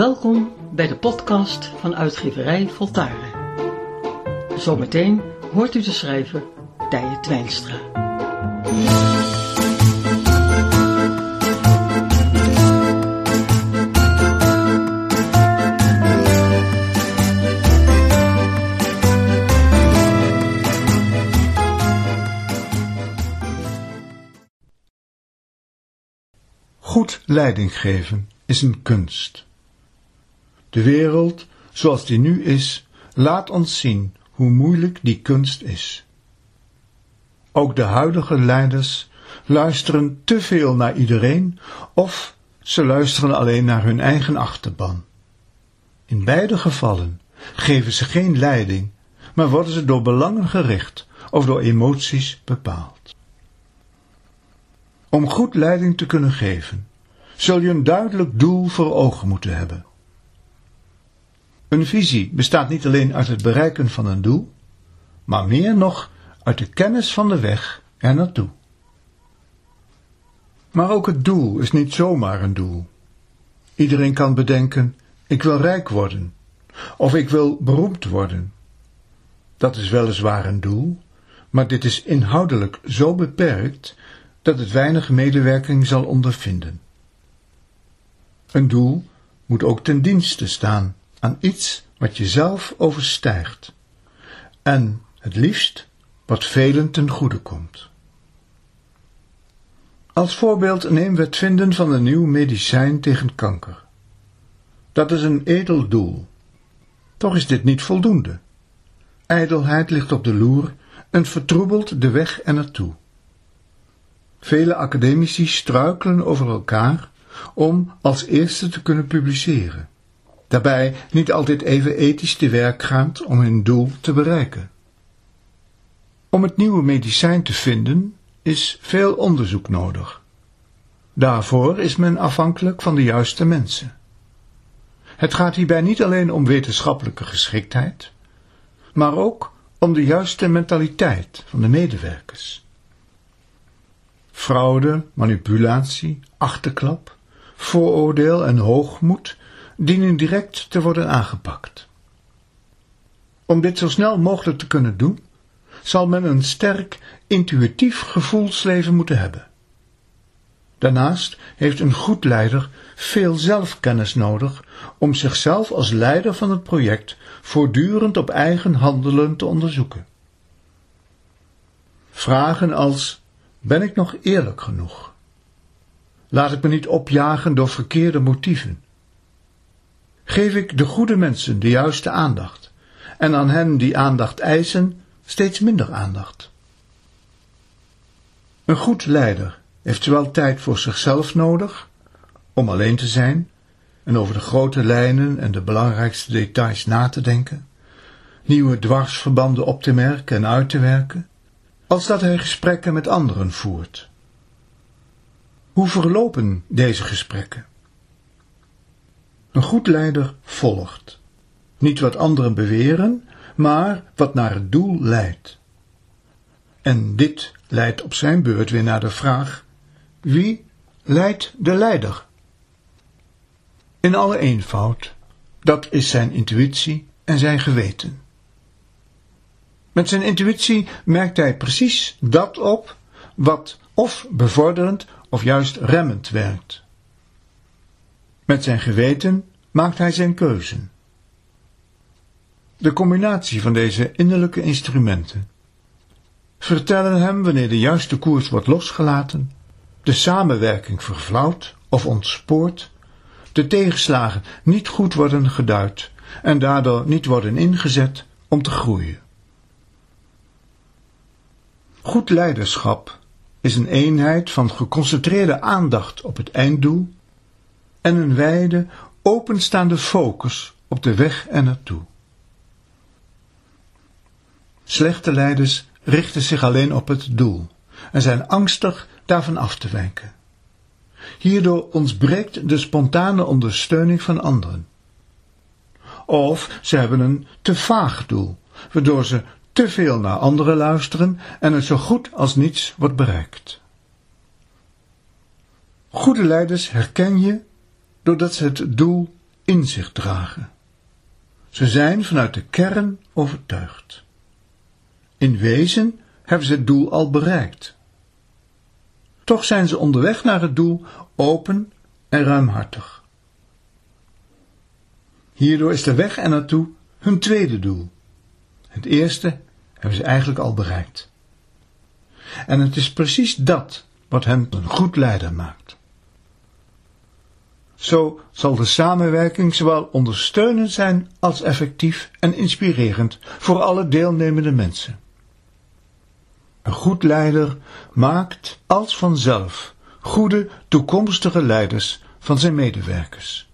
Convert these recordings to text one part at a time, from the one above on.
Welkom bij de podcast van uitgeverij Voltaren. Zometeen hoort u de schrijver Tije Twijnstra. Goed leiding geven is een kunst. De wereld, zoals die nu is, laat ons zien hoe moeilijk die kunst is. Ook de huidige leiders luisteren te veel naar iedereen of ze luisteren alleen naar hun eigen achterban. In beide gevallen geven ze geen leiding, maar worden ze door belangen gericht of door emoties bepaald. Om goed leiding te kunnen geven, zul je een duidelijk doel voor ogen moeten hebben. Een visie bestaat niet alleen uit het bereiken van een doel, maar meer nog uit de kennis van de weg er naartoe. Maar ook het doel is niet zomaar een doel. Iedereen kan bedenken: ik wil rijk worden, of ik wil beroemd worden. Dat is weliswaar een doel, maar dit is inhoudelijk zo beperkt dat het weinig medewerking zal ondervinden. Een doel moet ook ten dienste staan aan iets wat je zelf overstijgt en het liefst wat velen ten goede komt. Als voorbeeld nemen we het vinden van een nieuw medicijn tegen kanker. Dat is een edel doel. Toch is dit niet voldoende. Ijdelheid ligt op de loer en vertroebelt de weg er naartoe. Vele academici struikelen over elkaar om als eerste te kunnen publiceren. Daarbij niet altijd even ethisch te werk gaand om hun doel te bereiken. Om het nieuwe medicijn te vinden is veel onderzoek nodig. Daarvoor is men afhankelijk van de juiste mensen. Het gaat hierbij niet alleen om wetenschappelijke geschiktheid, maar ook om de juiste mentaliteit van de medewerkers. Fraude, manipulatie, achterklap, vooroordeel en hoogmoed dienen direct te worden aangepakt. Om dit zo snel mogelijk te kunnen doen, zal men een sterk intuïtief gevoelsleven moeten hebben. Daarnaast heeft een goed leider veel zelfkennis nodig om zichzelf als leider van het project voortdurend op eigen handelen te onderzoeken. Vragen als: ben ik nog eerlijk genoeg? Laat ik me niet opjagen door verkeerde motieven. Geef ik de goede mensen de juiste aandacht en aan hen die aandacht eisen steeds minder aandacht. Een goed leider heeft zowel tijd voor zichzelf nodig, om alleen te zijn en over de grote lijnen en de belangrijkste details na te denken, nieuwe dwarsverbanden op te merken en uit te werken, als dat hij gesprekken met anderen voert. Hoe verlopen deze gesprekken? Een goed leider volgt. Niet wat anderen beweren, maar wat naar het doel leidt. En dit leidt op zijn beurt weer naar de vraag: wie leidt de leider? In alle eenvoud, dat is zijn intuïtie en zijn geweten. Met zijn intuïtie merkt hij precies dat op wat of bevorderend of juist remmend werkt. Met zijn geweten maakt hij zijn keuze. De combinatie van deze innerlijke instrumenten vertellen hem wanneer de juiste koers wordt losgelaten, de samenwerking vervlauwt of ontspoort, de tegenslagen niet goed worden geduid en daardoor niet worden ingezet om te groeien. Goed leiderschap is een eenheid van geconcentreerde aandacht op het einddoel en een wijde, openstaande focus op de weg er naartoe. Slechte leiders richten zich alleen op het doel en zijn angstig daarvan af te wijken. Hierdoor ontbreekt de spontane ondersteuning van anderen. Of ze hebben een te vaag doel, waardoor ze te veel naar anderen luisteren en het zo goed als niets wordt bereikt. Goede leiders herken je doordat ze het doel in zich dragen. Ze zijn vanuit de kern overtuigd. In wezen hebben ze het doel al bereikt. Toch zijn ze onderweg naar het doel open en ruimhartig. Hierdoor is de weg er naartoe hun tweede doel. Het eerste hebben ze eigenlijk al bereikt. En het is precies dat wat hen een goed leider maakt. Zo zal de samenwerking zowel ondersteunend zijn als effectief en inspirerend voor alle deelnemende mensen. Een goed leider maakt als vanzelf goede toekomstige leiders van zijn medewerkers.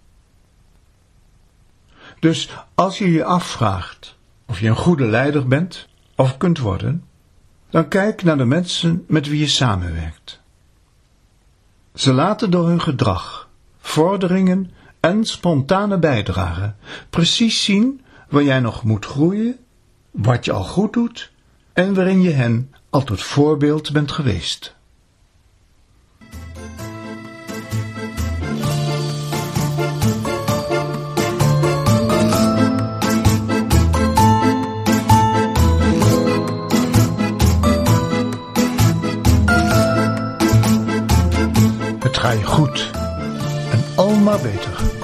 Dus als je je afvraagt of je een goede leider bent of kunt worden, dan kijk naar de mensen met wie je samenwerkt. Ze laten door hun gedrag, vorderingen en spontane bijdrage precies zien waar jij nog moet groeien, wat je al goed doet en waarin je hen al tot voorbeeld bent geweest. Beter.